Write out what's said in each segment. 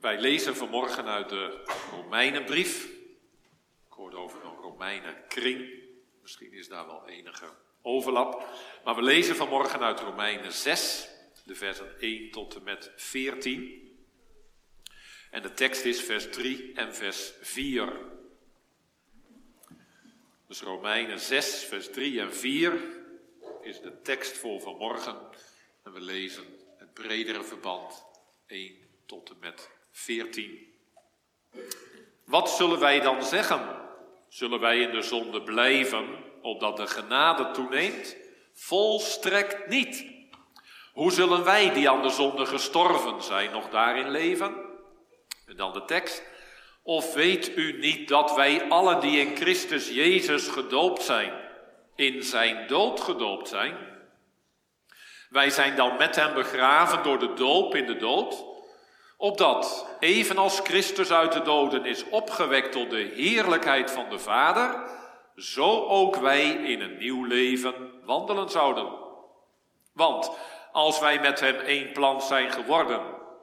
Wij lezen vanmorgen uit de Romeinenbrief. Ik hoorde over een Romeinenkring. Misschien is daar wel enige overlap. Maar we lezen vanmorgen uit Romeinen 6, de versen 1 tot en met 14. En de tekst is vers 3 en vers 4. Dus Romeinen 6, vers 3 en 4 is de tekst voor vanmorgen. En we lezen het bredere verband 1 tot en met 14. Wat zullen wij dan zeggen? Zullen wij in de zonde blijven, opdat de genade toeneemt? Volstrekt niet. Hoe zullen wij die aan de zonde gestorven zijn nog daarin leven? En dan de tekst. Of weet u niet dat wij allen die in Christus Jezus gedoopt zijn, in zijn dood gedoopt zijn? Wij zijn dan met hem begraven door de doop in de dood, opdat, evenals Christus uit de doden is opgewekt tot de heerlijkheid van de Vader, zo ook wij in een nieuw leven wandelen zouden. Want als wij met hem één plan zijn geworden,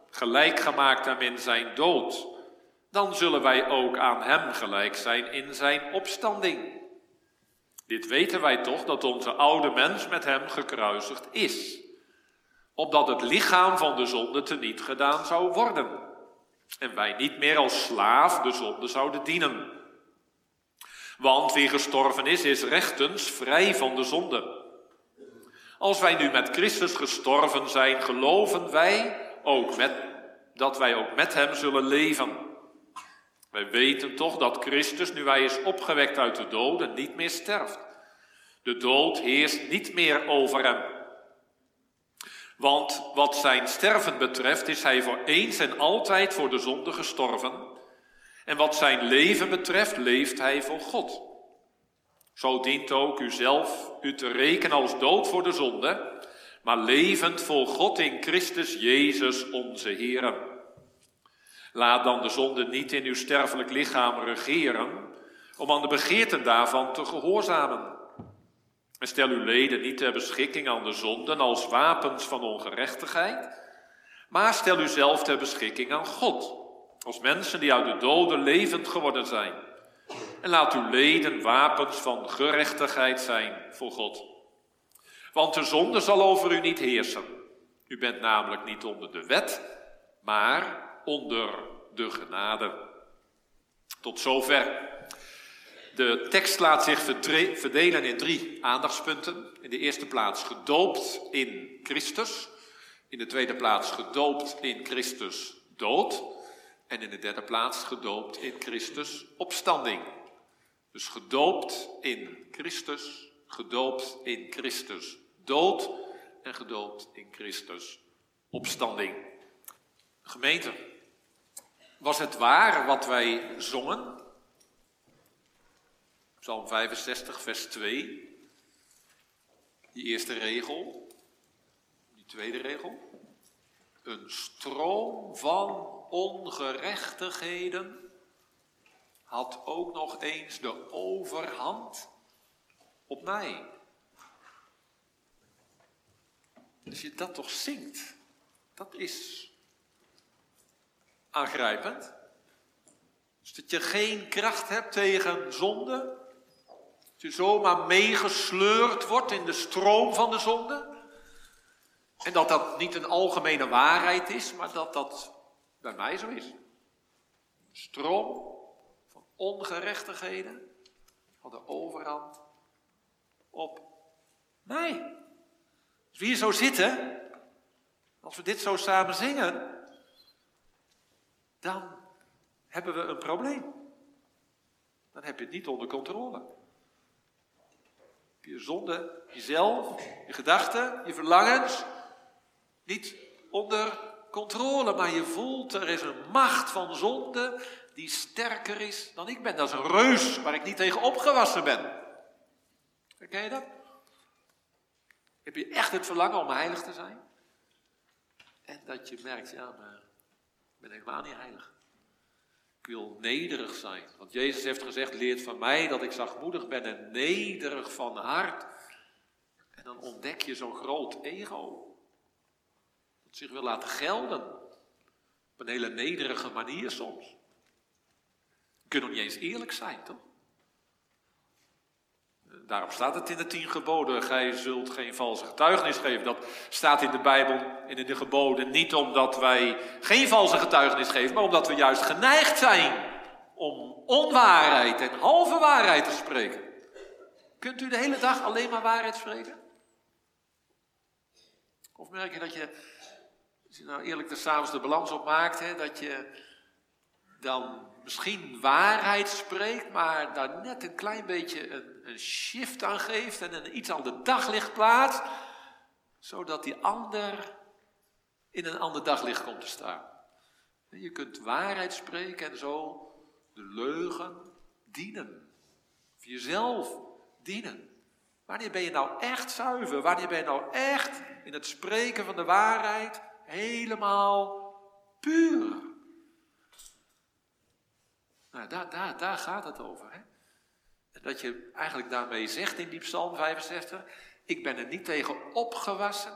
gelijk gemaakt hem in zijn dood, dan zullen wij ook aan hem gelijk zijn in zijn opstanding. Dit weten wij toch dat onze oude mens met hem gekruisigd is, opdat het lichaam van de zonde teniet gedaan zou worden en wij niet meer als slaaf de zonde zouden dienen. Want wie gestorven is, is rechtens vrij van de zonde. Als wij nu met Christus gestorven zijn, geloven wij ook met, dat wij ook met Hem zullen leven. Wij weten toch dat Christus, nu Hij is opgewekt uit de doden, niet meer sterft. De dood heerst niet meer over Hem. Want wat zijn sterven betreft, is Hij voor eens en altijd voor de zonde gestorven. En wat zijn leven betreft, leeft Hij voor God. Zo dient ook u zelf u te rekenen als dood voor de zonde, maar levend voor God in Christus Jezus onze Heer. Laat dan de zonde niet in uw sterfelijk lichaam regeren, om aan de begeerten daarvan te gehoorzamen. En stel uw leden niet ter beschikking aan de zonden als wapens van ongerechtigheid, maar stel u zelf ter beschikking aan God, als mensen die uit de doden levend geworden zijn. En laat uw leden wapens van gerechtigheid zijn voor God. Want de zonde zal over u niet heersen. U bent namelijk niet onder de wet, maar onder de genade. Tot zover. De tekst laat zich verdelen in drie aandachtspunten. In de eerste plaats gedoopt in Christus. In de tweede plaats gedoopt in Christus dood. En in de derde plaats gedoopt in Christus opstanding. Dus gedoopt in Christus, gedoopt in Christus dood en gedoopt in Christus opstanding. Gemeente, was het waar wat wij zongen? Psalm 65, vers 2. Die eerste regel, die tweede regel. Een stroom van ongerechtigheden had ook nog eens de overhand op mij. Als je dat toch zingt, dat is aangrijpend. Dus dat je geen kracht hebt tegen zonde. Dat je zomaar meegesleurd wordt in de stroom van de zonde. En dat dat niet een algemene waarheid is, maar dat dat bij mij zo is. Stroom van ongerechtigheden had de overhand op mij. Als we hier zo zitten, als we dit zo samen zingen, dan hebben we een probleem. Dan heb je het niet onder controle. Je zonde, jezelf, je gedachten, je verlangens, niet onder controle, maar je voelt er is een macht van zonde die sterker is dan ik ben. Dat is een reus waar ik niet tegen opgewassen ben. Herken je dat? Heb je echt het verlangen om heilig te zijn? En dat je merkt, ja, maar ik ben helemaal niet heilig. Wil nederig zijn. Want Jezus heeft gezegd, leert van mij dat ik zachtmoedig ben en nederig van hart. En dan ontdek je zo'n groot ego. Dat zich wil laten gelden. Op een hele nederige manier soms. Je kunt nog niet eens eerlijk zijn, toch? Daarom staat het in de tien geboden. Gij zult geen valse getuigenis geven. Dat staat in de Bijbel en in de geboden. Niet omdat wij geen valse getuigenis geven, maar omdat we juist geneigd zijn om onwaarheid en halve waarheid te spreken. Kunt u de hele dag alleen maar waarheid spreken? Of merk je dat je, als je nou eerlijk de s'avonds de balans opmaakt, hè, dat je dan misschien waarheid spreekt, maar daar net een klein beetje een, een shift aan geeft en een iets aan de daglicht plaatst, zodat die ander in een ander daglicht komt te staan. Je kunt waarheid spreken en zo de leugen dienen. Of jezelf dienen. Wanneer ben je nou echt zuiver? Wanneer ben je nou echt in het spreken van de waarheid helemaal puur? Nou, daar, gaat het over. Dat je eigenlijk daarmee zegt in die Psalm 65: Ik ben er niet tegen opgewassen.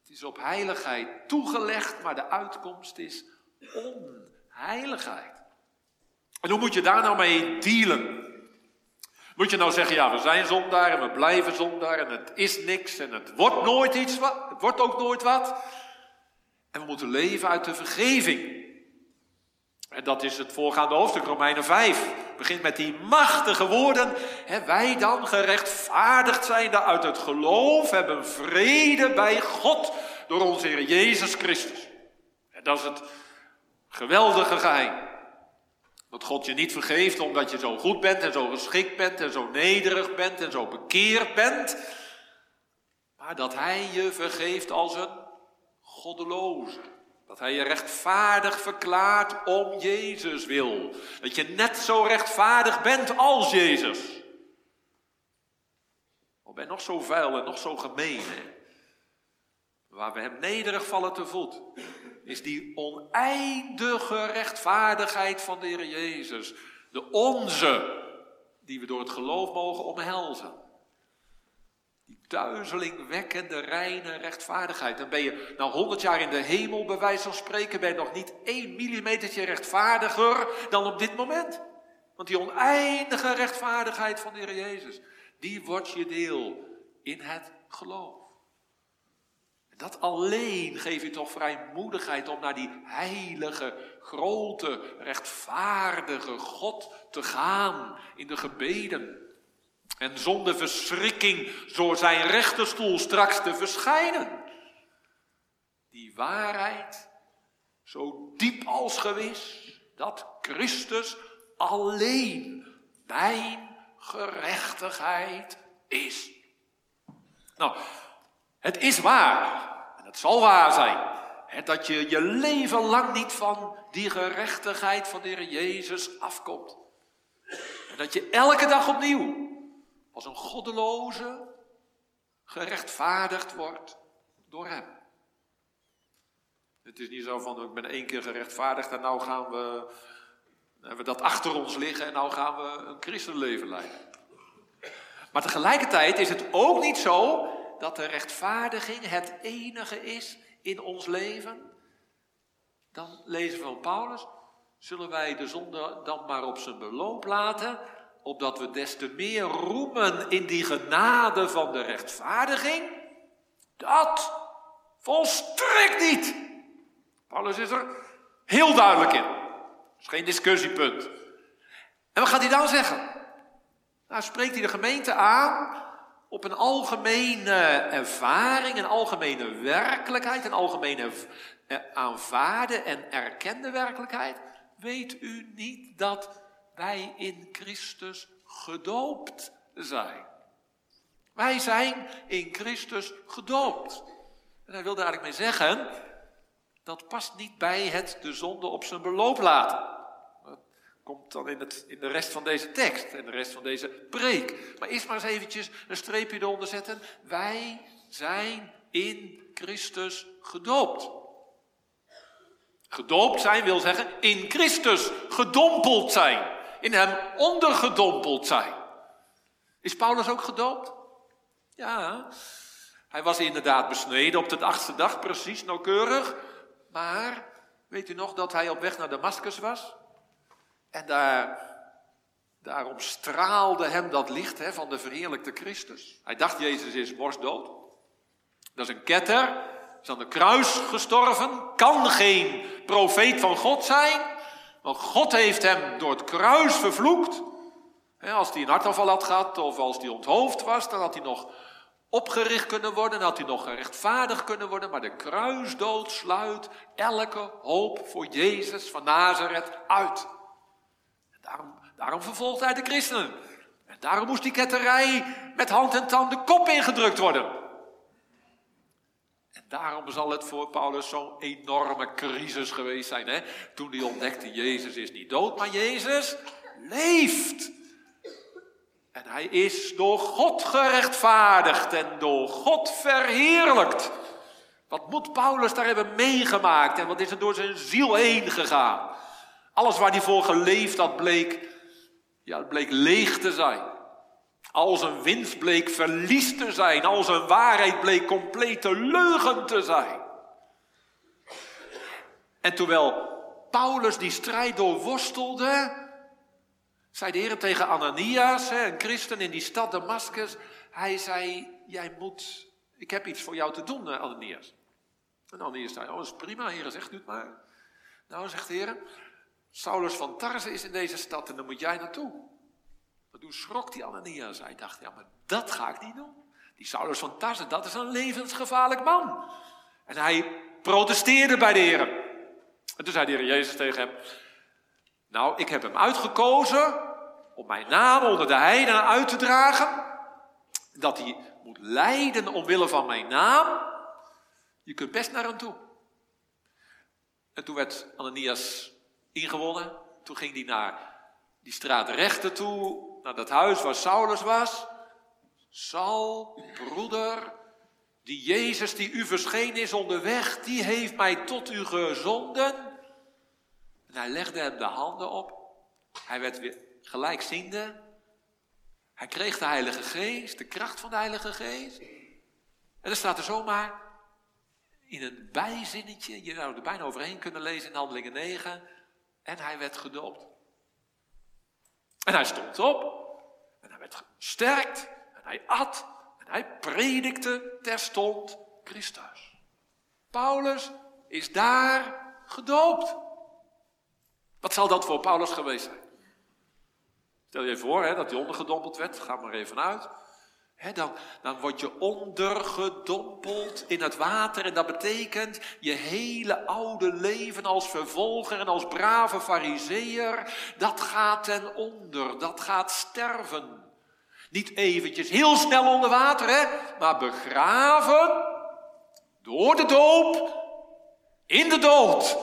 Het is op heiligheid toegelegd, maar de uitkomst is onheiligheid. En hoe moet je daar nou mee dealen? Moet je nou zeggen, ja, we zijn zondaar en we blijven zondaar en het is niks en het wordt nooit iets het wordt ook nooit wat. En we moeten leven uit de vergeving. En dat is het voorgaande hoofdstuk, Romeinen 5. Het begint met die machtige woorden. Hè, wij dan gerechtvaardigd zijn uit het geloof, hebben vrede bij God door onze Heer Jezus Christus. En dat is het geweldige geheim. Dat God je niet vergeeft omdat je zo goed bent en zo geschikt bent en zo nederig bent en zo bekeerd bent. Maar dat Hij je vergeeft als een goddeloze. Dat Hij je rechtvaardig verklaart om Jezus wil. Dat je net zo rechtvaardig bent als Jezus. Al ben nog zo vuil en nog zo gemeen. Waar we hem nederig vallen te voet is die oneindige rechtvaardigheid van de Heer Jezus. De onze, die we door het geloof mogen omhelzen. Die duizelingwekkende, reine rechtvaardigheid. Dan ben je nou honderd jaar in de hemel, bij wijze van spreken, ben je nog niet één millimetertje rechtvaardiger dan op dit moment. Want die oneindige rechtvaardigheid van de Heer Jezus, die wordt je deel in het geloof. Dat alleen geeft je toch vrijmoedigheid om naar die heilige, grote, rechtvaardige God te gaan in de gebeden. En zonder verschrikking door zijn rechterstoel straks te verschijnen. Die waarheid, zo diep als gewis, dat Christus alleen mijn gerechtigheid is. Nou, het is waar het zal waar zijn. Hè, dat je je leven lang niet van die gerechtigheid van de Heer Jezus afkomt. En dat je elke dag opnieuw als een goddeloze gerechtvaardigd wordt door Hem. Het is niet zo van, ik ben één keer gerechtvaardigd en nou gaan we, hebben we dat achter ons liggen en nou gaan we een christenleven leiden. Maar tegelijkertijd is het ook niet zo dat de rechtvaardiging het enige is in ons leven, dan lezen we van Paulus, zullen wij de zonde dan maar op zijn beloop laten, opdat we des te meer roemen in die genade van de rechtvaardiging? Dat volstrekt niet. Paulus is er heel duidelijk in. Dat is geen discussiepunt. En wat gaat hij dan zeggen? Nou, spreekt hij de gemeente aan op een algemene ervaring, een algemene werkelijkheid, een algemene eh, aanvaarde en erkende werkelijkheid. Weet u niet dat wij in Christus gedoopt zijn? Wij zijn in Christus gedoopt. En hij wilde eigenlijk mee zeggen, dat past niet bij het de zonde op zijn beloop laten komt dan in, het, in de rest van deze tekst en de rest van deze preek. Maar eerst maar eens eventjes een streepje eronder zetten. Wij zijn in Christus gedoopt. Gedoopt zijn wil zeggen in Christus gedompeld zijn. In hem ondergedompeld zijn. Is Paulus ook gedoopt? Ja, hij was inderdaad besneden op de achtste dag, precies nauwkeurig. Maar Weet u nog dat hij op weg naar Damascus was? En daar, daarom straalde hem dat licht hè, van de verheerlijkte Christus. Hij dacht, Jezus is borstdood. Dat is een ketter, is aan de kruis gestorven, kan geen profeet van God zijn. Want God heeft hem door het kruis vervloekt. Als hij een hartaanval had gehad of als hij onthoofd was, dan had hij nog opgericht kunnen worden, dan had hij nog gerechtvaardigd kunnen worden. Maar de kruisdood sluit elke hoop voor Jezus van Nazareth uit. Daarom, daarom vervolgt hij de christenen. En daarom moest die ketterij met hand en tand de kop ingedrukt worden. En daarom zal het voor Paulus zo'n enorme crisis geweest zijn. Hè? Toen hij ontdekte, Jezus is niet dood, maar Jezus leeft. En hij is door God gerechtvaardigd en door God verheerlijkt. Wat moet Paulus daar hebben meegemaakt en wat is er door zijn ziel heen gegaan? Alles waar hij voor geleefd had bleek, ja, bleek leeg te zijn. Al zijn winst bleek verlies te zijn. Al zijn waarheid bleek complete leugen te zijn. En terwijl Paulus die strijd doorworstelde, zei de Heer tegen Ananias, een christen in die stad Damascus. Hij zei, jij moet, ik heb iets voor jou te doen, eh, Ananias. En Ananias zei, oh dat is prima, Heer, zegt u het maar. Nou, zegt de Heer, Saulus van Tarse is in deze stad en dan moet jij naartoe. Maar toen schrok die Ananias. Hij dacht, ja, maar dat ga ik niet doen. Die Saulus van Tarse, dat is een levensgevaarlijk man. En hij protesteerde bij de Heer. En toen zei de Heer Jezus tegen hem, nou, ik heb hem uitgekozen om mijn naam onder de heidenen uit te dragen. Dat hij moet lijden omwille van mijn naam. Je kunt best naar hem toe. En toen werd Ananias ingewonnen. Toen ging hij naar die straat rechter toe, naar dat huis waar Saulus was. Saul, broeder, die Jezus die u verschenen is onderweg, die heeft mij tot u gezonden en hij legde hem de handen op. Hij werd weer gelijkziende. Hij kreeg de Heilige Geest, de kracht van de Heilige Geest. En er staat er zomaar in een bijzinnetje, je zou er bijna overheen kunnen lezen in Handelingen 9. En hij werd gedoopt. En hij stond op. En hij werd gesterkt. En hij at. En hij predikte terstond Christus. Paulus is daar gedoopt. Wat zal dat voor Paulus geweest zijn? Stel je voor hè, dat hij ondergedompeld werd, ga maar even uit. Dan, dan word je ondergedompeld in het water en dat betekent je hele oude leven als vervolger en als brave fariseer, dat gaat ten onder, dat gaat sterven. Niet eventjes heel snel onder water, hè, maar begraven door de doop in de dood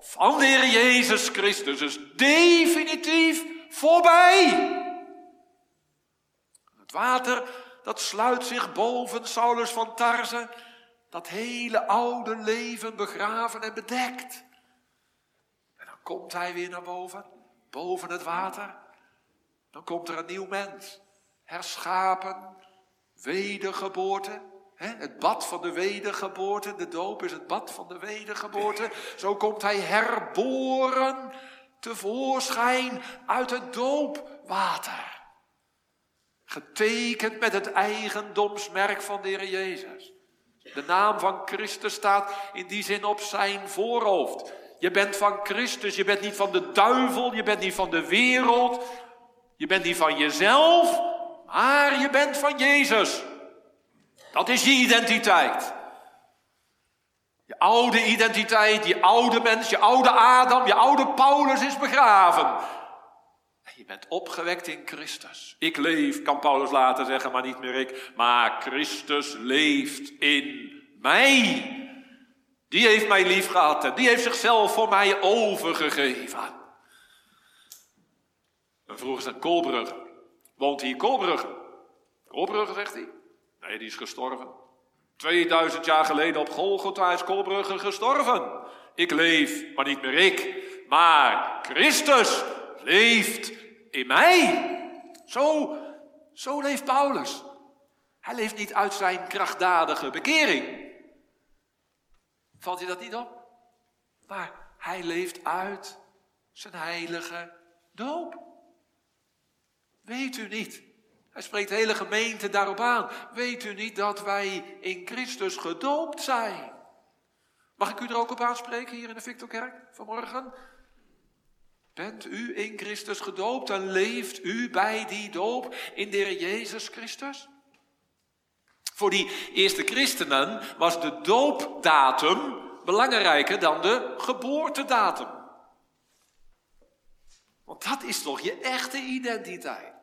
van de Heer Jezus Christus is definitief voorbij. Het water, dat sluit zich boven Saulus van Tarze, dat hele oude leven begraven en bedekt. En dan komt hij weer naar boven, boven het water. Dan komt er een nieuw mens, herschapen, wedergeboorte. Het bad van de wedergeboorte, de doop is het bad van de wedergeboorte. Zo komt hij herboren tevoorschijn uit het doopwater. Getekend met het eigendomsmerk van de Heer Jezus. De naam van Christus staat in die zin op zijn voorhoofd. Je bent van Christus, je bent niet van de duivel, je bent niet van de wereld, je bent niet van jezelf, maar je bent van Jezus. Dat is je identiteit. Je oude identiteit, je oude mens, je oude Adam, je oude Paulus is begraven. Bent opgewekt in Christus. Ik leef, kan Paulus later zeggen, maar niet meer ik. Maar Christus leeft in mij. Die heeft mij lief gehad en die heeft zichzelf voor mij overgegeven. En vroeg is naar Kolbrugge. Woont hier Kolbrugge? Kolbrugge, zegt hij. Nee, die is gestorven. 2000 jaar geleden op Golgotha is Kolbrugge gestorven. Ik leef, maar niet meer ik. Maar Christus leeft in mij. Zo, zo leeft Paulus. Hij leeft niet uit zijn krachtdadige bekering. Valt je dat niet op? Maar Hij leeft uit zijn heilige doop. Weet u niet? Hij spreekt de hele gemeente daarop aan. Weet u niet dat wij in Christus gedoopt zijn? Mag ik u er ook op aanspreken hier in de Victorkerk vanmorgen? Bent u in Christus gedoopt en leeft u bij die doop in de Heer Jezus Christus? Voor die eerste christenen was de doopdatum belangrijker dan de geboortedatum. Want dat is toch je echte identiteit.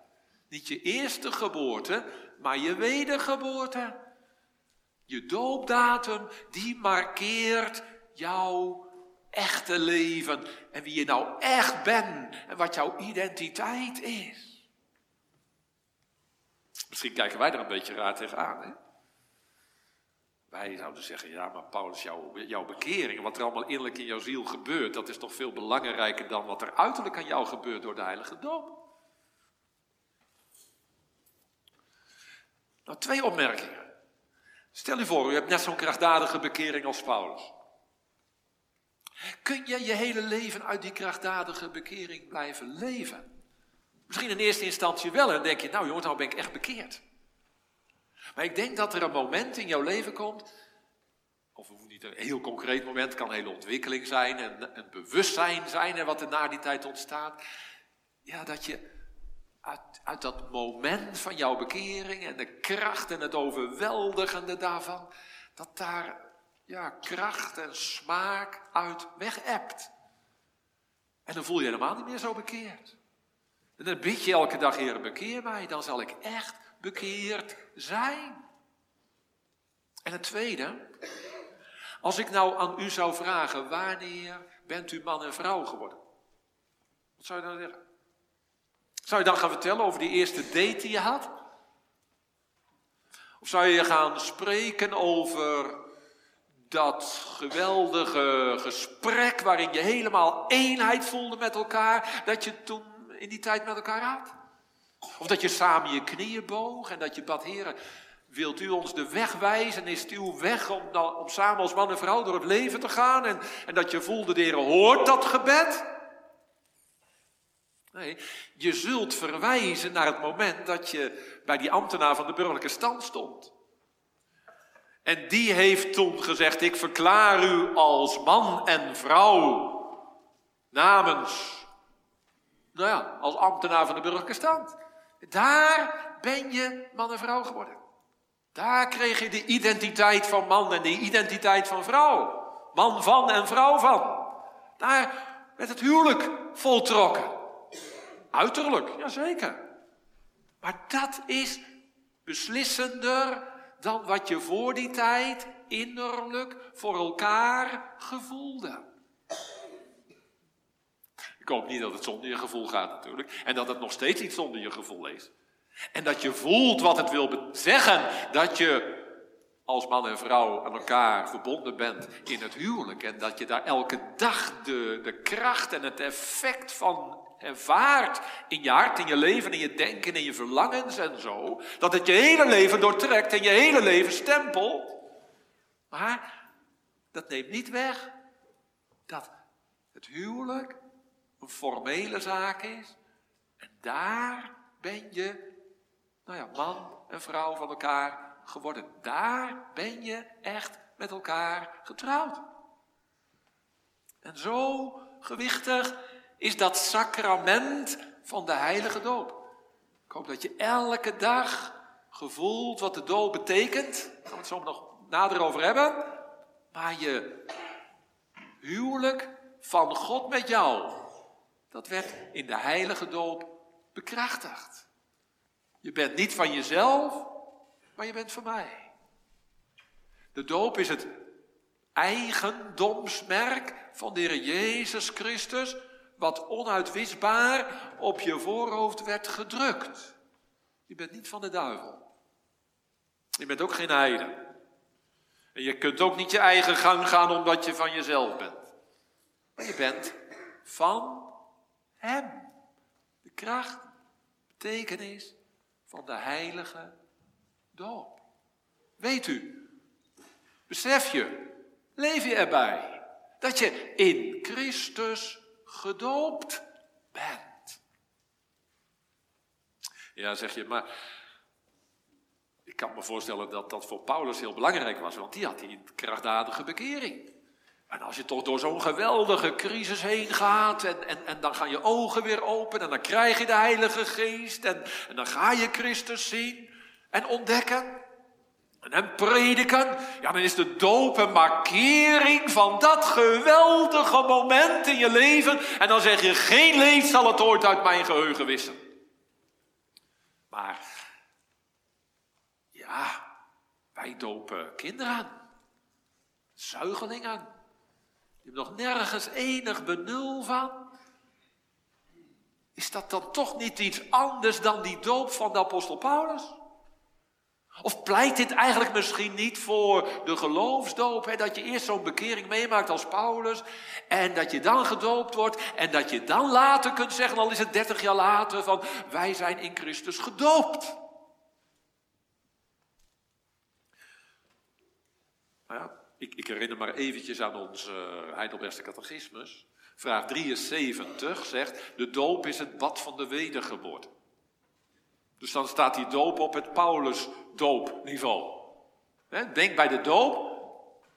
Niet je eerste geboorte, maar je wedergeboorte. Je doopdatum, die markeert jouw echte leven. En wie je nou echt bent en wat jouw identiteit is. Misschien kijken wij er een beetje raar tegenaan. Hè? Wij zouden zeggen, ja, maar Paulus, jouw, jouw bekering, wat er allemaal innerlijk in jouw ziel gebeurt, dat is toch veel belangrijker dan wat er uiterlijk aan jou gebeurt door de Heilige Doop. Nou, twee opmerkingen. Stel u voor, u hebt net zo'n krachtdadige bekering als Paulus. Kun je je hele leven uit die krachtdadige bekering blijven leven? Misschien in eerste instantie wel en denk je, nou jongens, nou ben ik echt bekeerd. Maar ik denk dat er een moment in jouw leven komt, of niet een heel concreet moment, het kan een hele ontwikkeling zijn en een bewustzijn zijn en wat er na die tijd ontstaat. Ja, dat je uit, uit dat moment van jouw bekering en de kracht en het overweldigende daarvan, dat daar ja, kracht en smaak uit weg hebt. En dan voel je helemaal niet meer zo bekeerd. En dan bid je elke dag, Heer, bekeer mij, dan zal ik echt bekeerd zijn. En het tweede, als ik nou aan u zou vragen, wanneer bent u man en vrouw geworden? Wat zou je dan zeggen? Zou je dan gaan vertellen over die eerste date die je had? Of zou je gaan spreken over dat geweldige gesprek waarin je helemaal eenheid voelde met elkaar, dat je toen in die tijd met elkaar had? Of dat je samen je knieën boog en dat je bad, heren, wilt u ons de weg wijzen? Is het uw weg om, om samen als man en vrouw door het leven te gaan? En, en dat je voelde, de Heer hoort dat gebed? Nee, je zult verwijzen naar het moment dat je bij die ambtenaar van de burgerlijke stand stond. En die heeft toen gezegd, ik verklaar u als man en vrouw namens, nou ja, als ambtenaar van de burgerlijke stand. Daar ben je man en vrouw geworden. Daar kreeg je de identiteit van man en de identiteit van vrouw. Man van en vrouw van. Daar werd het huwelijk voltrokken. Uiterlijk, jazeker. Maar dat is beslissender dan wat je voor die tijd innerlijk voor elkaar gevoelde. Ik hoop niet dat het zonder je gevoel gaat natuurlijk. En dat het nog steeds niet zonder je gevoel is. En dat je voelt wat het wil zeggen. Dat je als man en vrouw aan elkaar verbonden bent in het huwelijk. En dat je daar elke dag de, de kracht en het effect van ervaart in je hart, in je leven, in je denken, in je verlangens en zo. Dat het je hele leven doortrekt en je hele leven stempelt. Maar dat neemt niet weg dat het huwelijk een formele zaak is. En daar ben je, nou ja, man en vrouw van elkaar geworden. Daar ben je echt met elkaar getrouwd. En zo gewichtig is dat sacrament van de heilige doop. Ik hoop dat je elke dag gevoelt wat de doop betekent. Daar gaan we het zo nog nader over hebben. Maar je huwelijk van God met jou, dat werd in de heilige doop bekrachtigd. Je bent niet van jezelf, maar je bent van mij. De doop is het eigendomsmerk van de Heer Jezus Christus wat onuitwisbaar op je voorhoofd werd gedrukt. Je bent niet van de duivel. Je bent ook geen heiden. En je kunt ook niet je eigen gang gaan omdat je van jezelf bent. Maar je bent van Hem. De kracht, betekenis van de heilige doop. Weet u, besef je, leef je erbij? Dat je in Christus gedoopt bent. Ja, zeg je, maar ik kan me voorstellen dat dat voor Paulus heel belangrijk was, want die had die krachtdadige bekering. En als je toch door zo'n geweldige crisis heen gaat en, en, en dan gaan je ogen weer open en dan krijg je de Heilige Geest en, en dan ga je Christus zien en ontdekken en hem prediken, ja dan is de doop een markering van dat geweldige moment in je leven en dan zeg je geen leed zal het ooit uit mijn geheugen wissen. Maar ja, wij dopen kinderen, zuigelingen. Je hebt nog nergens enig benul van. Is dat dan toch niet iets anders dan die doop van de apostel Paulus? Of pleit dit eigenlijk misschien niet voor de geloofsdoop? Hè? Dat je eerst zo'n bekering meemaakt als Paulus. En dat je dan gedoopt wordt. En dat je dan later kunt zeggen, al is het dertig jaar later, van wij zijn in Christus gedoopt. Nou ja, ik, ik, herinner maar eventjes aan ons uh, Heidelbergse catechismus. Vraag 73 zegt, de doop is het bad van de wedergeboorte. Dus dan staat die doop op het Paulus-doopniveau. Denk bij de doop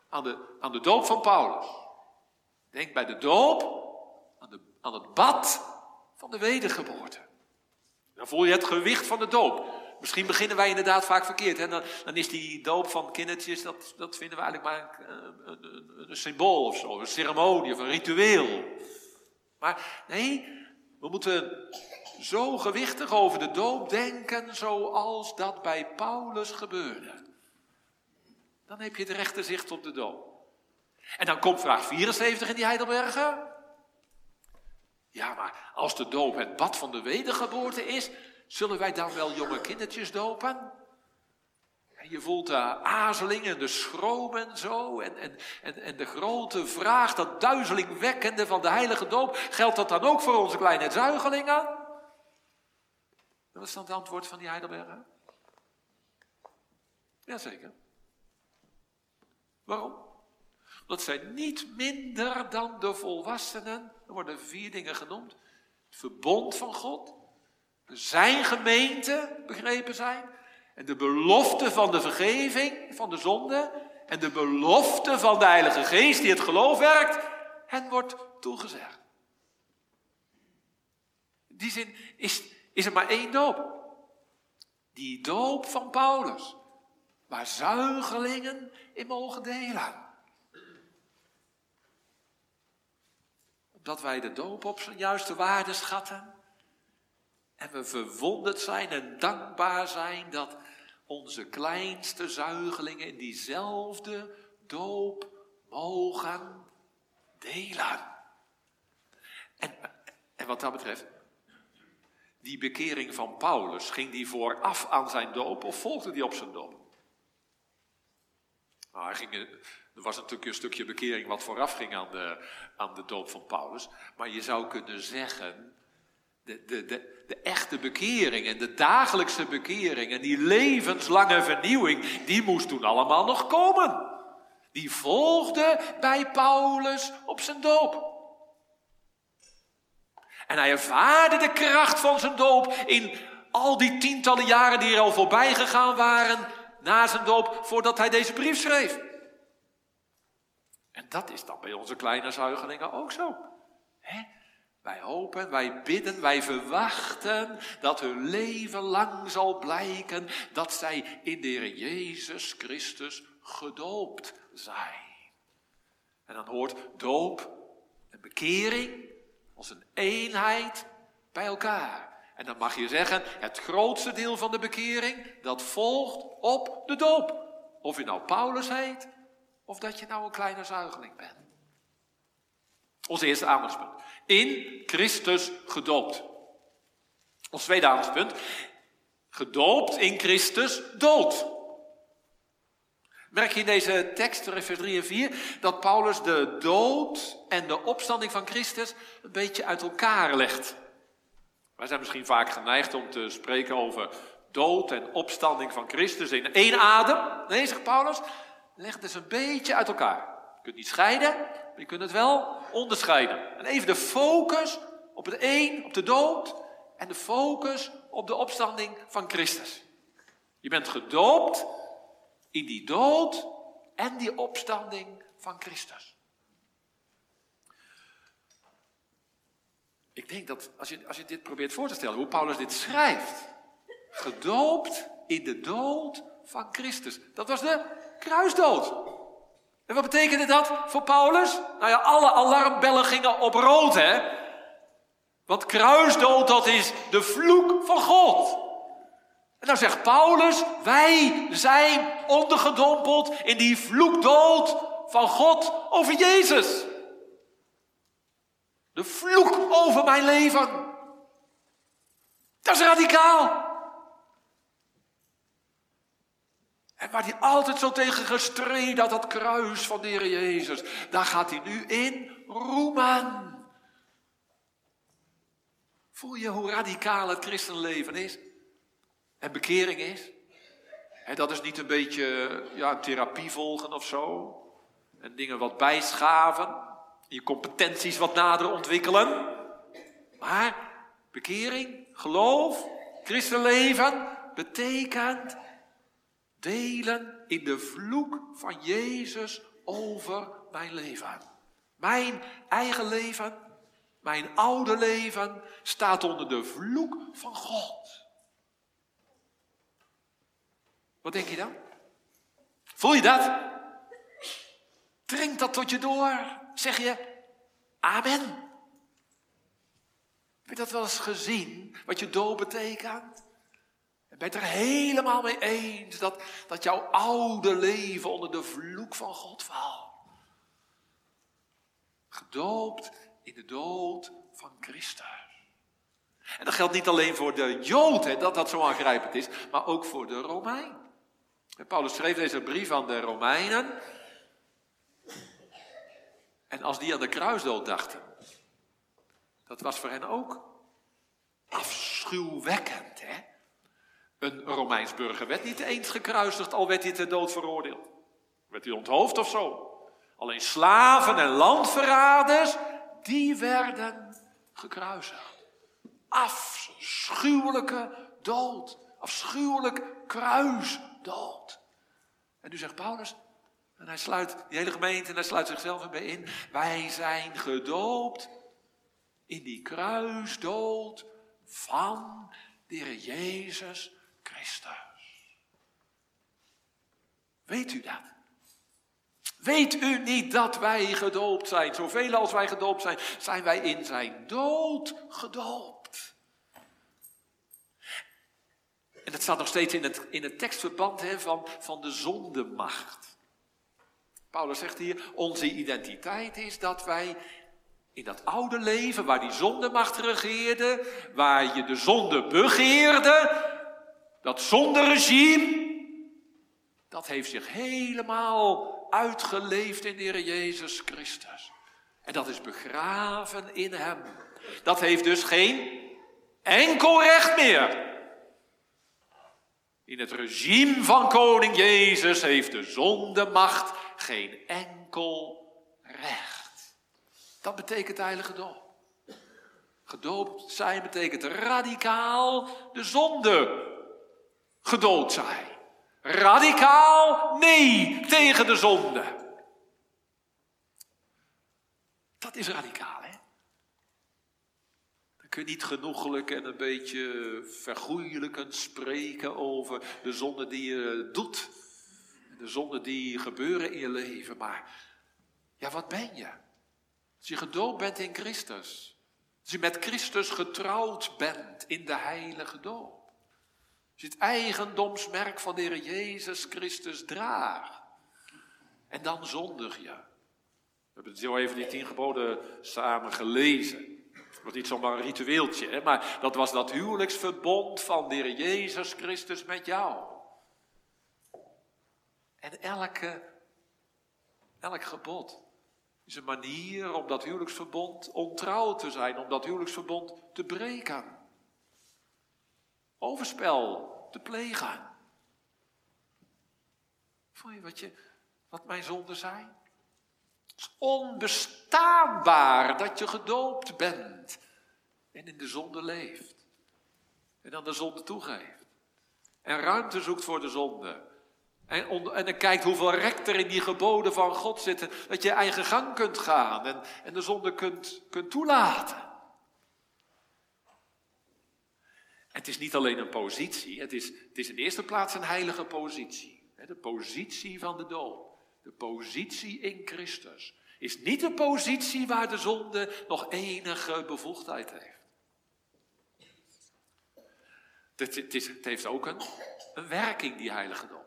aan de, aan de doop van Paulus. Denk bij de doop aan, de, aan het bad van de wedergeboorte. Dan voel je het gewicht van de doop. Misschien beginnen wij inderdaad vaak verkeerd. Hè? Dan, dan, is die doop van kindertjes, dat, dat vinden we eigenlijk maar een, een, een, symbool of zo. Een ceremonie of een ritueel. Maar nee, we moeten zo gewichtig over de doop denken zoals dat bij Paulus gebeurde. Dan heb je het rechte zicht op de doop. En dan komt vraag 74 in die Heidelbergen. Ja, maar als de doop het bad van de wedergeboorte is, Zullen wij dan wel jonge kindertjes dopen? En je voelt de azelingen, de schromen zo. En, en, en, en de grote vraag, dat duizelingwekkende van de heilige doop. Geldt dat dan ook voor onze kleine zuigelingen? Dat is dan het antwoord van die Heidelberger? Jazeker. Waarom? Dat zijn niet minder dan de volwassenen. Er worden vier dingen genoemd. Het verbond van God, zijn gemeente begrepen zijn. En de belofte van de vergeving van de zonde. En de belofte van de Heilige Geest die het geloof werkt. Hen wordt toegezegd. In die zin is, is er maar één doop. Die doop van Paulus. Waar zuigelingen in mogen delen. Opdat wij de doop op zijn juiste waarde schatten en we verwonderd zijn en dankbaar zijn dat onze kleinste zuigelingen in diezelfde doop mogen delen. En, en wat dat betreft, die bekering van Paulus, ging die vooraf aan zijn doop of volgde die op zijn doop? Nou, hij ging, er was natuurlijk een stukje bekering wat vooraf ging aan de, aan de doop van Paulus. Maar je zou kunnen zeggen, de, de, de, de echte bekering en de dagelijkse bekering en die levenslange vernieuwing, die moest toen allemaal nog komen. Die volgde bij Paulus op zijn doop. En hij ervaarde de kracht van zijn doop in al die tientallen jaren die er al voorbij gegaan waren na zijn doop, voordat hij deze brief schreef. En dat is dan bij onze kleine zuigelingen ook zo. Wij hopen, wij bidden, wij verwachten dat hun leven lang zal blijken dat zij in de Heer Jezus Christus gedoopt zijn. En dan hoort doop en bekering als een eenheid bij elkaar. En dan mag je zeggen, het grootste deel van de bekering, dat volgt op de doop. Of je nou Paulus heet, of dat je nou een kleine zuigeling bent. Ons eerste aandachtspunt. In Christus gedoopt. Ons tweede aandachtspunt. Gedoopt in Christus dood. Merk je in deze tekst, vers 3 en 4, dat Paulus de dood en de opstanding van Christus een beetje uit elkaar legt. Wij zijn misschien vaak geneigd om te spreken over dood en opstanding van Christus in één adem. Nee, zegt Paulus, leg het eens een beetje uit elkaar. Je kunt niet scheiden, Maar je kunt het wel onderscheiden. En even de focus op het een, op de dood. En de focus op de opstanding van Christus. Je bent gedoopt in die dood en die opstanding van Christus. Ik denk dat als je, als je dit probeert voor te stellen, hoe Paulus dit schrijft. Gedoopt in de dood van Christus. Dat was de kruisdood. En wat betekende dat voor Paulus? Nou ja, alle alarmbellen gingen op rood, hè? Want kruisdood, dat is de vloek van God. En dan zegt Paulus, wij zijn ondergedompeld in die vloekdood van God over Jezus. De vloek over mijn leven. Dat is radicaal. En waar hij altijd zo tegen gestreden had, dat kruis van de Heer Jezus, daar gaat hij nu in roemen. Voel je hoe radicaal het christenleven is? En bekering is? En dat is niet een beetje ja, therapie volgen of zo. En dingen wat bijschaven. Je competenties wat nader ontwikkelen. Maar bekering, geloof, christenleven betekent delen in de vloek van Jezus over mijn leven. Mijn eigen leven, mijn oude leven staat onder de vloek van God. Wat denk je dan? Voel je dat? Dringt dat tot je door? Zeg je amen? Heb je dat wel eens gezien, wat je dood betekent? je het er helemaal mee eens dat, dat jouw oude leven onder de vloek van God valt? Gedoopt in de dood van Christus. En dat geldt niet alleen voor de Jood, dat dat zo aangrijpend is, maar ook voor de Romein. Paulus schreef deze brief aan de Romeinen. En als die aan de kruisdood dachten, dat was voor hen ook afschuwwekkend. Hè? Een Romeins burger werd niet eens gekruisigd, al werd hij ter dood veroordeeld. Werd hij onthoofd of zo. Alleen slaven en landverraders, die werden gekruisigd. Afschuwelijke dood. Afschuwelijk kruisdood. En nu zegt Paulus, en hij sluit die hele gemeente en hij sluit zichzelf erbij in. Wij zijn gedoopt in die kruisdood van de Heer Jezus Christus. Weet u dat? Weet u niet dat wij gedoopt zijn? Zoveel als wij gedoopt zijn, zijn wij in zijn dood gedoopt. En dat staat nog steeds in het, in het tekstverband hè, van, van de zondemacht. Paulus zegt hier, onze identiteit is dat wij in dat oude leven, waar die zondemacht regeerde, waar je de zonde begeerde, dat zonderegime, dat heeft zich helemaal uitgeleefd in de Heer Jezus Christus. En dat is begraven in Hem. Dat heeft dus geen enkel recht meer. In het regime van koning Jezus heeft de zondemacht geen enkel recht. Dat betekent heilige doop. Gedoopt zijn betekent radicaal de zonde gedood zijn. Radicaal nee tegen de zonde. Dat is radicaal, hè? Dan kun je niet genoegelijk en een beetje vergoeilijkend spreken over de zonde die je doet. De zonden die gebeuren in je leven. Maar ja, wat ben je? Als je gedoopt bent in Christus. Als je met Christus getrouwd bent in de heilige doop. Als je het eigendomsmerk van de Heer Jezus Christus draagt. En dan zondig je. We hebben het zo even die tien geboden samen gelezen. Het was niet zomaar een ritueeltje, hè? maar dat was dat huwelijksverbond van de Heer Jezus Christus met jou. En elke, elk gebod is een manier om dat huwelijksverbond ontrouw te zijn, om dat huwelijksverbond te breken overspel te plegen. Voel je wat, je wat mijn zonden zijn? Onbestaanbaar dat je gedoopt bent en in de zonde leeft. En dan de zonde toegeeft. En ruimte zoekt voor de zonde. En, en dan kijkt hoeveel rek er in die geboden van God zitten. Dat je eigen gang kunt gaan en, en de zonde kunt, kunt toelaten. Het is niet alleen een positie, het is, het is in de eerste plaats een heilige positie. De positie van de doop. De positie in Christus. Is niet een positie waar de zonde nog enige bevoegdheid heeft. Het, heeft ook een, een werking, die heilige doop.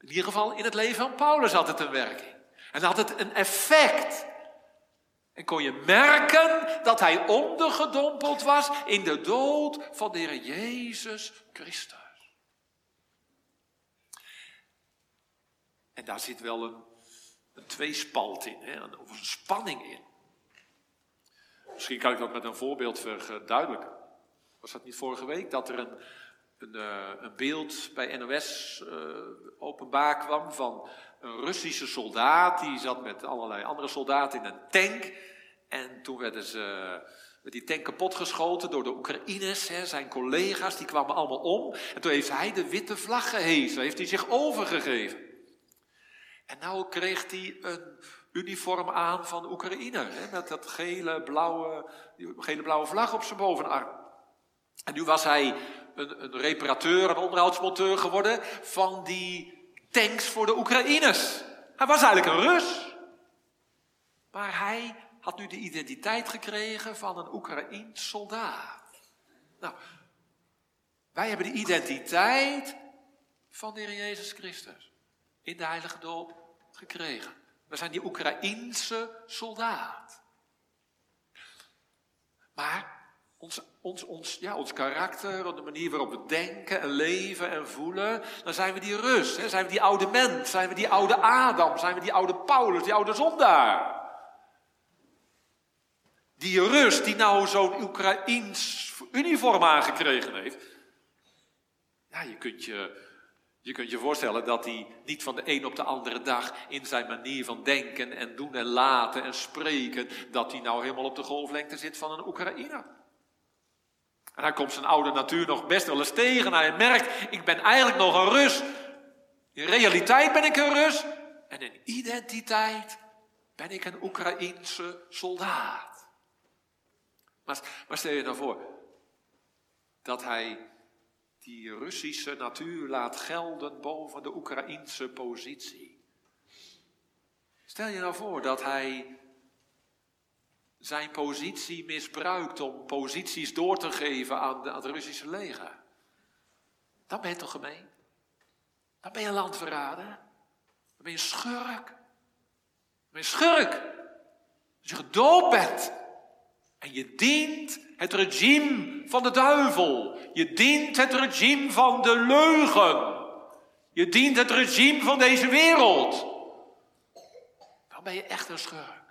In ieder geval in het leven van Paulus had het een werking. En had het een effect. En kon je merken dat hij ondergedompeld was in de dood van de Heer Jezus Christus. En daar zit wel een, een tweespalt in, hè, of een spanning in. Misschien kan ik dat met een voorbeeld verduidelijken. Was dat niet vorige week dat er een, een, eh, een beeld bij NOS eh, openbaar kwam van een Russische soldaat. Die zat met allerlei andere soldaten in een tank. En toen werden ze, werd die tank kapotgeschoten door de Oekraïners. Hè, zijn collega's, die kwamen allemaal om. En toen heeft hij de witte vlag gehezen. Heeft hij zich overgegeven. En nou kreeg hij een uniform aan van Oekraïne. Hè, met dat gele blauwe, die gele blauwe vlag op zijn bovenarm. En nu was hij een, een reparateur, een onderhoudsmonteur geworden van die tanks voor de Oekraïners. Hij was eigenlijk een Rus. Maar hij had nu de identiteit gekregen van een Oekraïns soldaat. Nou, wij hebben de identiteit van de Heer Jezus Christus in de heilige doop gekregen. We zijn die Oekraïense soldaat. Maar ons, ons, ons, ja, ons karakter, de manier waarop we denken en leven en voelen, dan zijn we die rust. Hè? Zijn we die oude mens, zijn we die oude Adam, zijn we die oude Paulus, die oude zondaar. Die rust die nou zo'n Oekraïns uniform aangekregen heeft. Ja, je kunt je, je kunt je voorstellen dat hij niet van de een op de andere dag in zijn manier van denken en doen en laten en spreken, dat hij nou helemaal op de golflengte zit van een Oekraïner. En hij komt zijn oude natuur nog best wel eens tegen. En hij merkt, ik ben eigenlijk nog een Rus. In realiteit ben ik een Rus. En in identiteit ben ik een Oekraïense soldaat. Maar, maar stel je nou voor dat hij die Russische natuur laat gelden boven de Oekraïense positie. Stel je nou voor dat hij zijn positie misbruikt om posities door te geven aan, de, aan het Russische leger. Dan ben je toch gemeen? Dan ben je landverrader. Dan ben je schurk. Dan ben je schurk. Als je gedoopt bent en je dient het regime van de duivel. Je dient het regime van de leugen. Je dient het regime van deze wereld. Dan ben je echt een schurk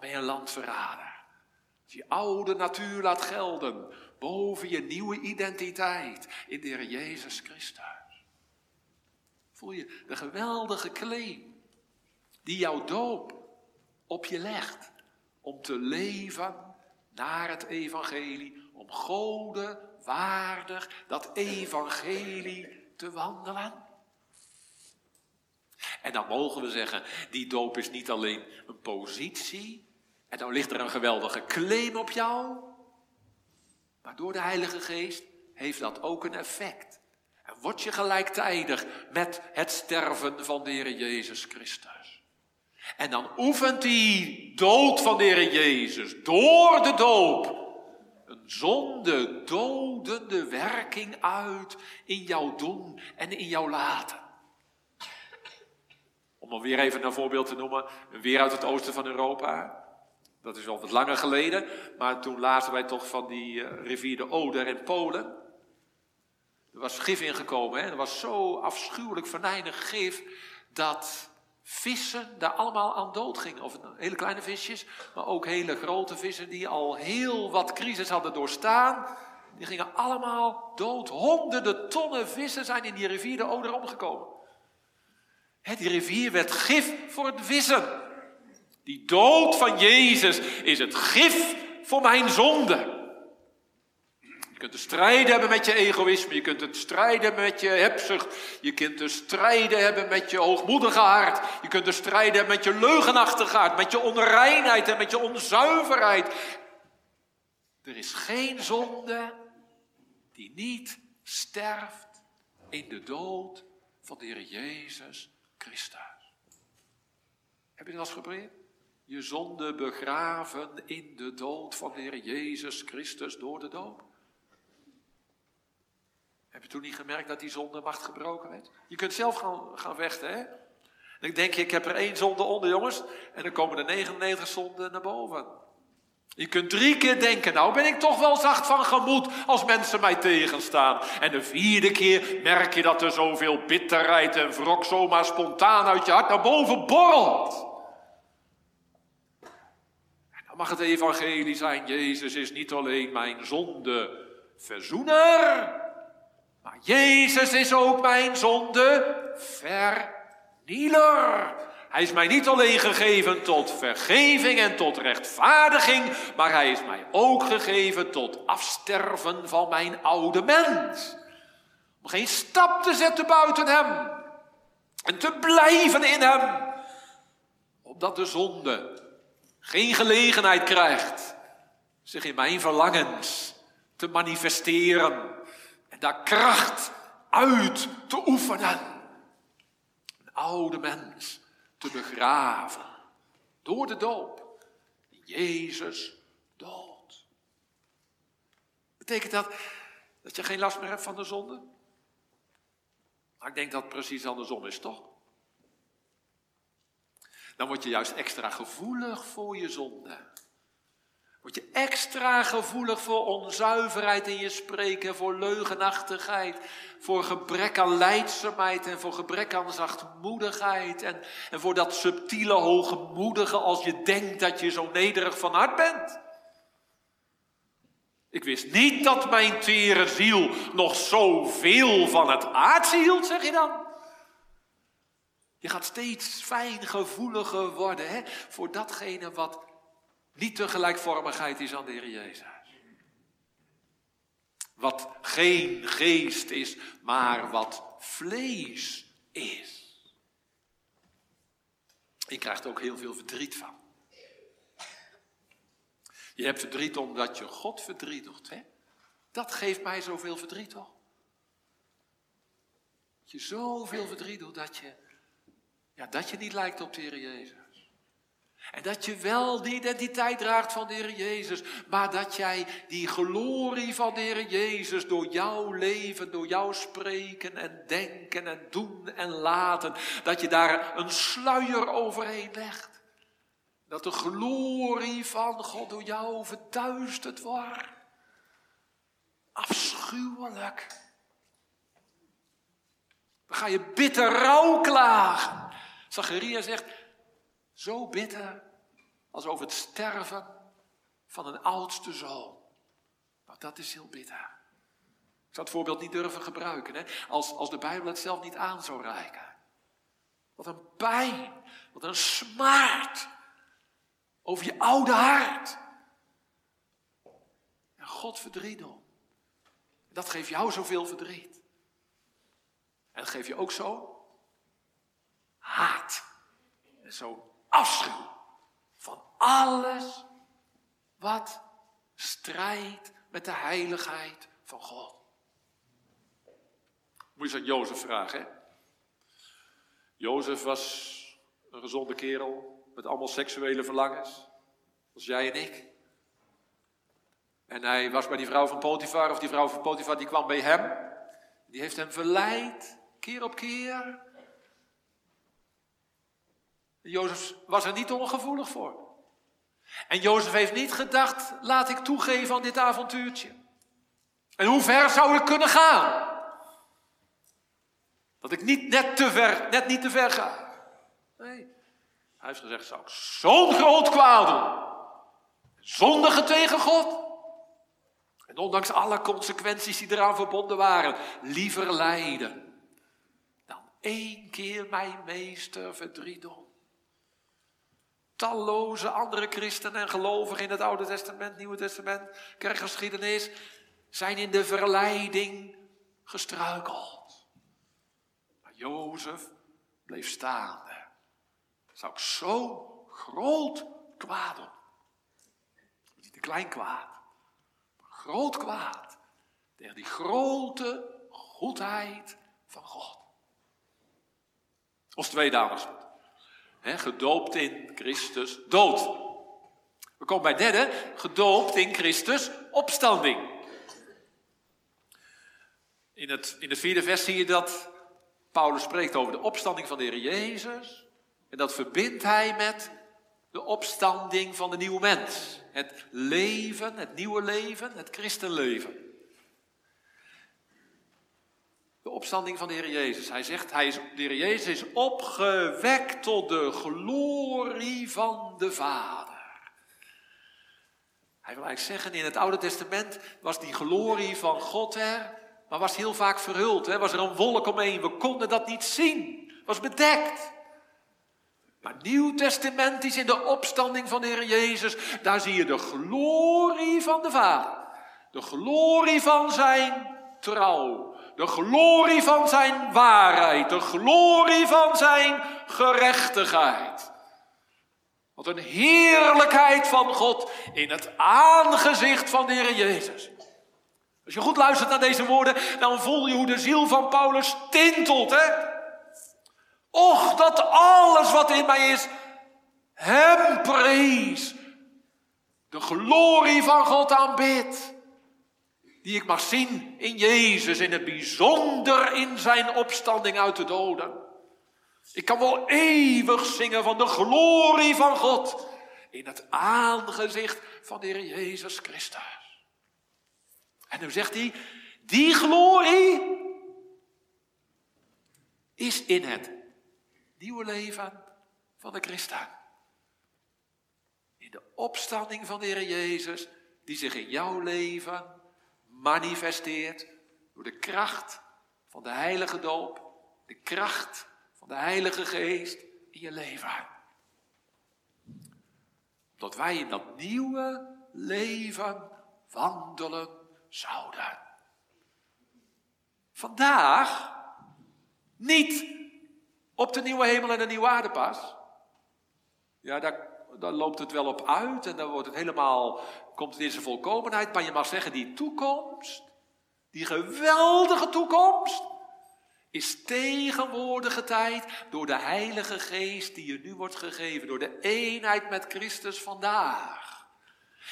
ben je een landverrader. Als je oude natuur laat gelden boven je nieuwe identiteit in de Heer Jezus Christus. Voel je de geweldige claim die jouw doop op je legt om te leven naar het evangelie, om Gode waardig dat evangelie te wandelen? En dan mogen we zeggen, die doop is niet alleen een positie, en dan ligt er een geweldige claim op jou. Maar door de Heilige Geest heeft dat ook een effect. En word je gelijktijdig met het sterven van de Heer Jezus Christus. En dan oefent die dood van de Heer Jezus door de doop een zonde dodende werking uit in jouw doen en in jouw laten. Om er weer even een voorbeeld te noemen, weer uit het oosten van Europa. Dat is al wat langer geleden, maar toen lazen wij toch van die uh, rivier de Oder in Polen. Er was gif ingekomen, hè? er was zo afschuwelijk venijnig gif dat vissen daar allemaal aan dood gingen. Of hele kleine visjes, maar ook hele grote vissen die al heel wat crisis hadden doorstaan. Die gingen allemaal dood. Honderden tonnen vissen zijn in die rivier de Oder omgekomen. die rivier werd gif voor het vissen. Die dood van Jezus is het gif voor mijn zonde. Je kunt de strijden hebben met je egoïsme, je kunt het strijden met je hebzucht, je kunt de strijden hebben met je hoogmoedige hart, je kunt de strijden hebben met je leugenachtige hart, met je onreinheid en met je onzuiverheid. Er is geen zonde die niet sterft in de dood van de Heer Jezus Christus. Heb je dat eens geprobeerd? Je zonde begraven in de dood van de Heer Jezus Christus door de dood. Heb je toen niet gemerkt dat die zonde macht gebroken werd? Je kunt zelf gaan, gaan vechten, hè? Dan denk je, ik heb er één zonde onder, jongens. En dan komen er 99 zonden naar boven. Je kunt drie keer denken, nou ben ik toch wel zacht van gemoed als mensen mij tegenstaan. En de vierde keer merk je dat er zoveel bitterheid en wrok zomaar spontaan uit je hart naar boven borrelt. En dan mag het evangelie zijn, Jezus is niet alleen mijn zonde verzoener, maar Jezus is ook mijn zonde vernieler. Hij is mij niet alleen gegeven tot vergeving en tot rechtvaardiging, maar hij is mij ook gegeven tot afsterven van mijn oude mens. Om geen stap te zetten buiten hem en te blijven in hem, opdat de zonde geen gelegenheid krijgt zich in mijn verlangens te manifesteren en daar kracht uit te oefenen. Een oude mens te begraven door de doop. Jezus dood. Betekent dat dat je geen last meer hebt van de zonde? Maar ik denk dat het precies andersom is, toch? Dan word je juist extra gevoelig voor je zonde. Word je extra gevoelig voor onzuiverheid in je spreken, voor leugenachtigheid, voor gebrek aan leidzaamheid en voor gebrek aan zachtmoedigheid en, en voor dat subtiele hoogmoedige als je denkt dat je zo nederig van hart bent. Ik wist niet dat mijn tere ziel nog zoveel van het aardse hield, zeg je dan. Je gaat steeds fijngevoeliger worden hè, voor datgene wat niet de gelijkvormigheid is aan de Heer Jezus. Wat geen geest is, maar wat vlees is. Je krijgt ook heel veel verdriet van. Je hebt verdriet omdat je God verdrietigt. Hè? Dat geeft mij zoveel verdriet toch? Dat je zoveel verdriet doet dat je, ja, dat je niet lijkt op de Heer Jezus. En dat je wel de identiteit draagt van de Heer Jezus, maar dat jij die glorie van de Heer Jezus door jouw leven, door jouw spreken en denken en doen en laten, dat je daar een sluier overheen legt. Dat de glorie van God door jou verduisterd wordt. Afschuwelijk. Dan ga je bitter rouw klagen. Zacharia zegt, zo bitter als over het sterven van een oudste zoon. Nou, dat is heel bitter. Ik zou het voorbeeld niet durven gebruiken, hè? Als, als de Bijbel het zelf niet aan zou reiken. Wat een pijn, wat een smaart over je oude hart. En God verdriet om. Dat geeft jou zoveel verdriet. En dat geeft je ook zo haat. En zo afschuw van alles wat strijdt met de heiligheid van God. Moet je eens aan Jozef vragen. Jozef was een gezonde kerel met allemaal seksuele verlangens. Als jij en ik. En hij was bij die vrouw van Potifar, of die vrouw van Potifar die kwam bij hem. Die heeft hem verleid, keer op keer. Jozef was er niet ongevoelig voor. En Jozef heeft niet gedacht, laat ik toegeven aan dit avontuurtje. En hoe ver zou ik kunnen gaan? Dat ik niet net, te ver, net niet te ver ga. Nee. Hij heeft gezegd, zou ik zo'n groot kwaad doen? Zondigen tegen God? En ondanks alle consequenties die eraan verbonden waren, liever lijden dan één keer mijn meester verdriet doen. Talloze andere christenen en gelovigen in het Oude Testament, Nieuwe Testament, kerkgeschiedenis, zijn in de verleiding gestruikeld. Maar Jozef bleef staande. Zou ik zo groot kwaad doen? Niet een klein kwaad, maar groot kwaad. Tegen die grote goedheid van God. Ons twee dames. Gedoopt in Christus dood. We komen bij derde, gedoopt in Christus opstanding. In het, in het vierde vers zie je dat Paulus spreekt over de opstanding van de Heer Jezus. En dat verbindt hij met de opstanding van de nieuwe mens. Het leven, het nieuwe leven, het christenleven. De opstanding van de Heer Jezus. Hij zegt, hij is, de Heer Jezus is opgewekt tot de glorie van de Vader. Hij wil eigenlijk zeggen, in het Oude Testament was die glorie van God er, maar was heel vaak verhuld. Hè? Was er een wolk omheen, we konden dat niet zien. Was bedekt. Maar Nieuw Testament is in de opstanding van de Heer Jezus. Daar zie je de glorie van de Vader. De glorie van zijn trouw. De glorie van zijn waarheid. De glorie van zijn gerechtigheid. Wat een heerlijkheid van God in het aangezicht van de Heer Jezus. Als je goed luistert naar deze woorden, dan voel je hoe de ziel van Paulus tintelt, hè? Och, dat alles wat in mij is, Hem prees. De glorie van God aanbidt. Die ik mag zien in Jezus, in het bijzonder in zijn opstanding uit de doden. Ik kan wel eeuwig zingen van de glorie van God in het aangezicht van de Heer Jezus Christus. En nu zegt hij, die glorie is in het nieuwe leven van de christen. In de opstanding van de Heer Jezus, die zich in jouw leven manifesteert door de kracht van de heilige doop, de kracht van de Heilige Geest in je leven. Dat wij in dat nieuwe leven wandelen zouden. Vandaag niet op de nieuwe hemel en de nieuwe aarde pas. Ja, daar, daar loopt het wel op uit en dan wordt het helemaal, komt het in zijn volkomenheid. Maar je mag zeggen, die toekomst, die geweldige toekomst, is tegenwoordige tijd door de Heilige Geest die je nu wordt gegeven, door de eenheid met Christus vandaag.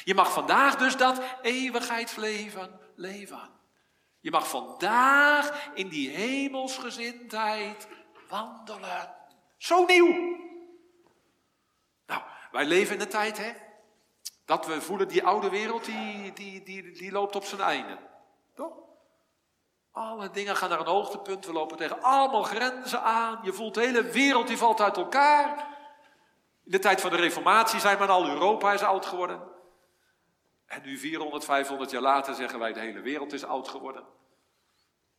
Je mag vandaag dus dat eeuwigheidsleven leven. Je mag vandaag in die hemelsgezindheid wandelen. Zo nieuw. Wij leven in de tijd, hè? Dat we voelen, die oude wereld, die, die, die, die loopt op zijn einde. Toch? Alle dingen gaan naar een hoogtepunt. We lopen tegen allemaal grenzen aan. Je voelt de hele wereld die valt uit elkaar. In de tijd van de reformatie zijn maar al Europa is oud geworden. En nu 400, 500 jaar later zeggen wij de hele wereld is oud geworden.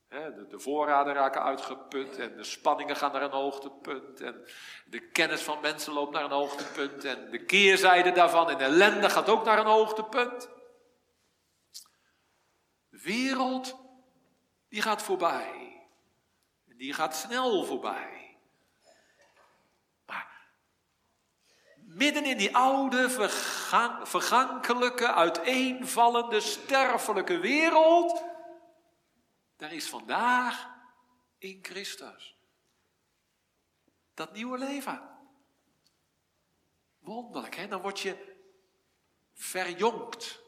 De, de, voorraden raken uitgeput en de spanningen gaan naar een hoogtepunt. En de kennis van mensen loopt naar een hoogtepunt. En de keerzijde daarvan en de ellende gaat ook naar een hoogtepunt. Wereld, die gaat voorbij. Die gaat snel voorbij. Maar midden in die oude, vergankelijke, uiteenvallende, sterfelijke wereld daar is vandaag in Christus. Dat nieuwe leven. Wonderlijk, hè? Dan word je verjongt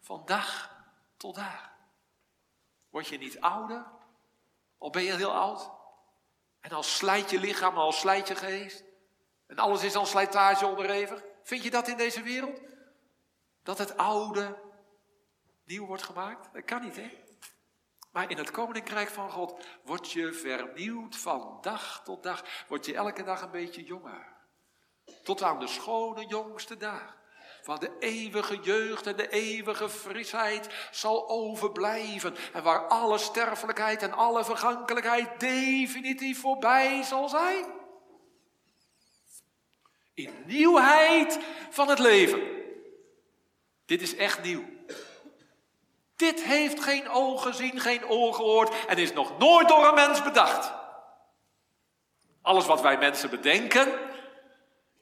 van dag tot dag. Word je niet ouder, of ben je heel oud? En al slijt je lichaam, al slijt je geest. En alles is al slijtage onderhevig. Vind je dat in deze wereld? Dat het oude nieuw wordt gemaakt? Dat kan niet, hè? Maar in het koninkrijk van God word je vernieuwd van dag tot dag. Word je elke dag een beetje jonger. Tot aan de schone jongste dag. Van de eeuwige jeugd en de eeuwige frisheid zal overblijven. En waar alle sterfelijkheid en alle vergankelijkheid definitief voorbij zal zijn. In nieuwheid van het leven. Dit is echt nieuw. Dit heeft geen oog gezien, geen oor gehoord en is nog nooit door een mens bedacht. Alles wat wij mensen bedenken,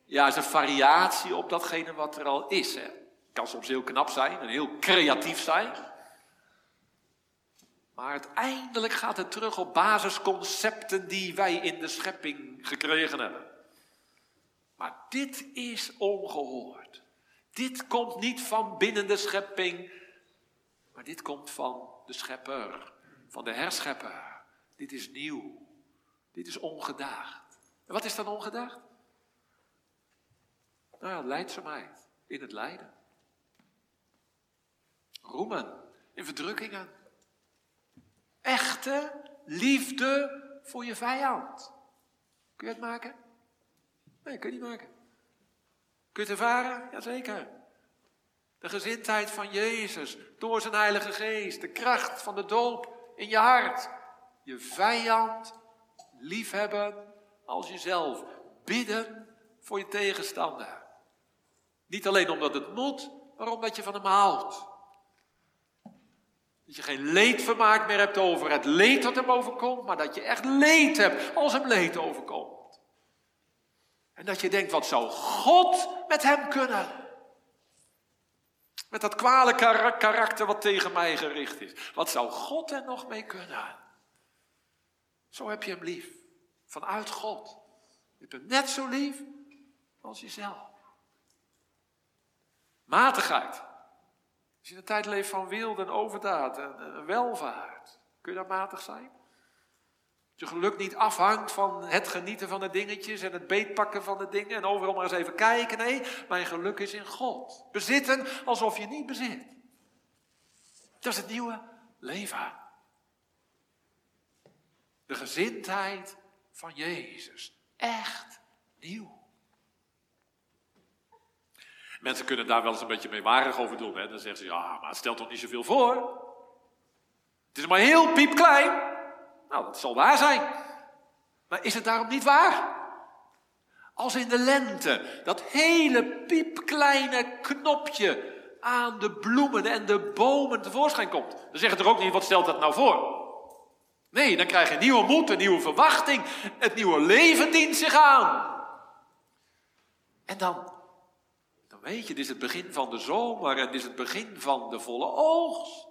ja, is een variatie op datgene wat er al is. Hè. Kan soms heel knap zijn en heel creatief zijn. Maar uiteindelijk gaat het terug op basisconcepten die wij in de schepping gekregen hebben. Maar dit is ongehoord. Dit komt niet van binnen de schepping, maar dit komt van de schepper, van de herschepper. Dit is nieuw. Dit is ongedaagd. En wat is dan ongedaagd? Nou ja, leidzaamheid in het lijden. Roemen in verdrukkingen. Echte liefde voor je vijand. Kun je het maken? Nee, kun je niet maken. Kun je het ervaren? Jazeker. De gezindheid van Jezus door zijn Heilige Geest. De kracht van de doop in je hart. Je vijand liefhebben als jezelf. Bidden voor je tegenstander. Niet alleen omdat het moet, maar omdat je van hem houdt. Dat je geen leedvermaak meer hebt over het leed dat hem overkomt, maar dat je echt leed hebt als hem leed overkomt. En dat je denkt, wat zou God met hem kunnen? Met dat kwalijke karakter wat tegen mij gericht is. Wat zou God er nog mee kunnen? Zo heb je hem lief. Vanuit God. Je hebt hem net zo lief als jezelf. Matigheid. Als je een tijd leeft van wilde en overdaad en welvaart, kun je dan matig zijn? Je geluk niet afhangt van het genieten van de dingetjes en het beetpakken van de dingen en overal maar eens even kijken. Nee, mijn geluk is in God. Bezitten alsof je niet bezit. Dat is het nieuwe leven. De gezindheid van Jezus. Echt nieuw. Mensen kunnen daar wel eens een beetje meewarig over doen. Hè? Dan zeggen ze, ja, maar het stelt toch niet zoveel voor? Het is maar heel piepklein. Nou, dat zal waar zijn. Maar is het daarom niet waar? Als in de lente dat hele piepkleine knopje aan de bloemen en de bomen tevoorschijn komt. Dan zeggen er ook niet, wat stelt dat nou voor? Nee, dan krijg je nieuwe moed, een nieuwe verwachting. Het nieuwe leven dient zich aan. En dan weet je, dit is het begin van de zomer en is het begin van de volle oogst.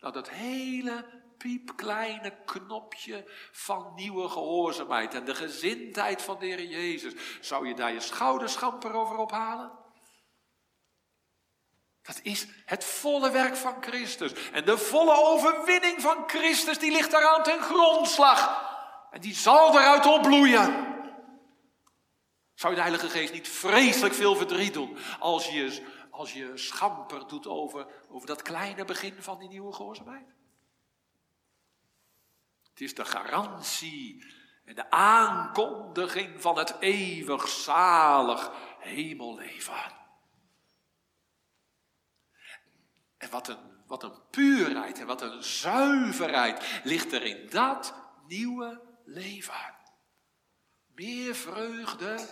Nou, dat hele piepkleine knopje van nieuwe gehoorzaamheid en de gezindheid van de Jezus. Zou je daar je schouderschamper over ophalen? Dat is het volle werk van Christus. En de volle overwinning van Christus, die ligt daaraan ten grondslag. En die zal eruit opbloeien. Zou je de Heilige Geest niet vreselijk veel verdriet doen als je, als je schamper doet over, over dat kleine begin van die nieuwe gehoorzaamheid? Het is de garantie en de aankondiging van het eeuwig zalig hemelleven. En wat een, wat een puurheid en wat een zuiverheid ligt er in dat nieuwe leven. Meer vreugde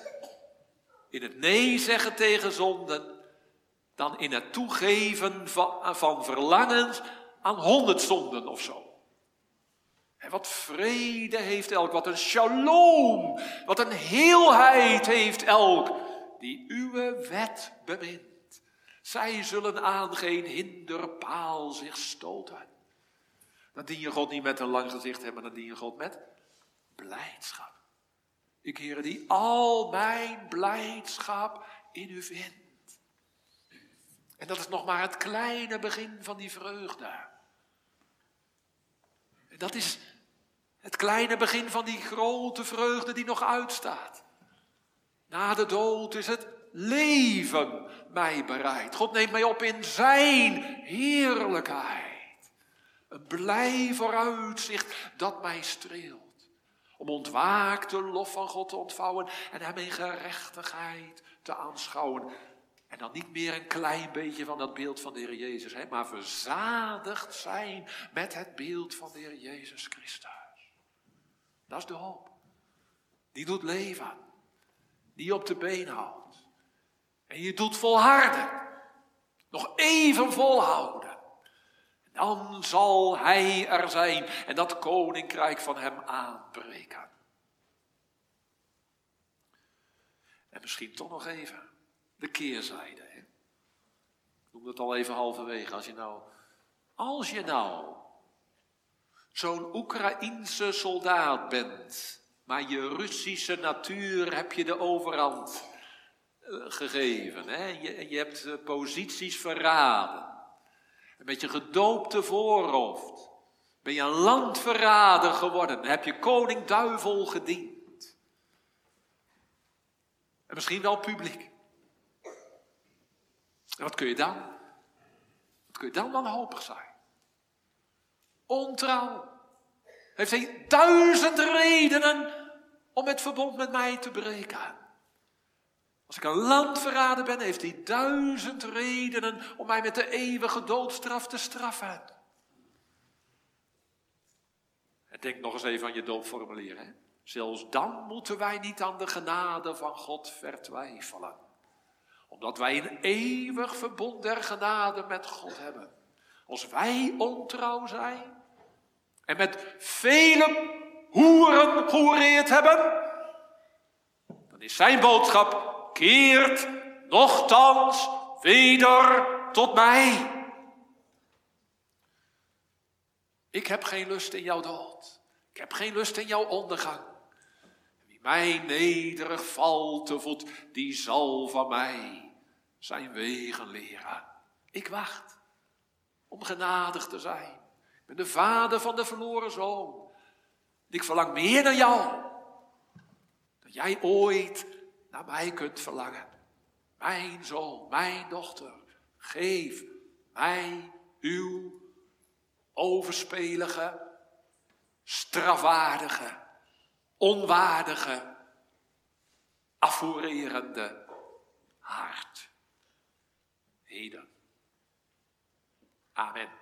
in het nee zeggen tegen zonden dan in het toegeven van, van verlangens aan honderd zonden of zo. En wat vrede heeft elk, wat een shalom, wat een heelheid heeft elk, die uw wet bemint. Zij zullen aan geen hinderpaal zich stoten. Dan dien je God niet met een lang gezicht hebben, dan dien je God met blijdschap. Ik, Heer, die al mijn blijdschap in u vindt. En dat is nog maar het kleine begin van die vreugde. En dat is het kleine begin van die grote vreugde die nog uitstaat. Na de dood is het leven mij bereid. God neemt mij op in zijn heerlijkheid. Een blij vooruitzicht dat mij streelt. Om ontwaakte lof van God te ontvouwen en hem in gerechtigheid te aanschouwen. En dan niet meer een klein beetje van dat beeld van de Heer Jezus, hè, maar verzadigd zijn met het beeld van de Heer Jezus Christus. Dat is de hoop. Die doet leven. die je op de been houdt. En je doet volharden. Nog even volhouden. Dan zal hij er zijn en dat koninkrijk van hem aanbreken. En misschien toch nog even de keerzijde. Hè? Ik noem het al even halverwege. Als je nou, als je nou zo'n Oekraïense soldaat bent, maar je Russische natuur heb je de overhand eh, gegeven. Hè? Je, je hebt eh, posities verraden. Een beetje gedoopte voorhoofd. Ben je een landverrader geworden? Heb je koning duivel gediend? En misschien wel publiek. En wat kun je dan? Wat kun je dan wanhopig zijn? Ontrouw. Heeft hij duizend redenen om het verbond met mij te breken. Als ik een landverrader ben, heeft hij duizend redenen om mij met de eeuwige doodstraf te straffen. En denk nog eens even aan je doopformulier. Hè? Zelfs dan moeten wij niet aan de genade van God vertwijfelen. Omdat wij een eeuwig verbond der genade met God hebben. Als wij ontrouw zijn en met vele hoeren gehoereerd hebben, dan is zijn boodschap keert nochtans weder tot mij. Ik heb geen lust in jouw dood. Ik heb geen lust in jouw ondergang. Wie mij nederig valt te voet, die zal van mij zijn wegen leren. Ik wacht om genadig te zijn. Ben de vader van de verloren zoon. Ik verlang meer dan jou. Dan jij ooit naar mij kunt verlangen. Mijn zoon, mijn dochter, geef mij uw overspelige, strafwaardige, onwaardige, afvoererende hart. Heden. Amen.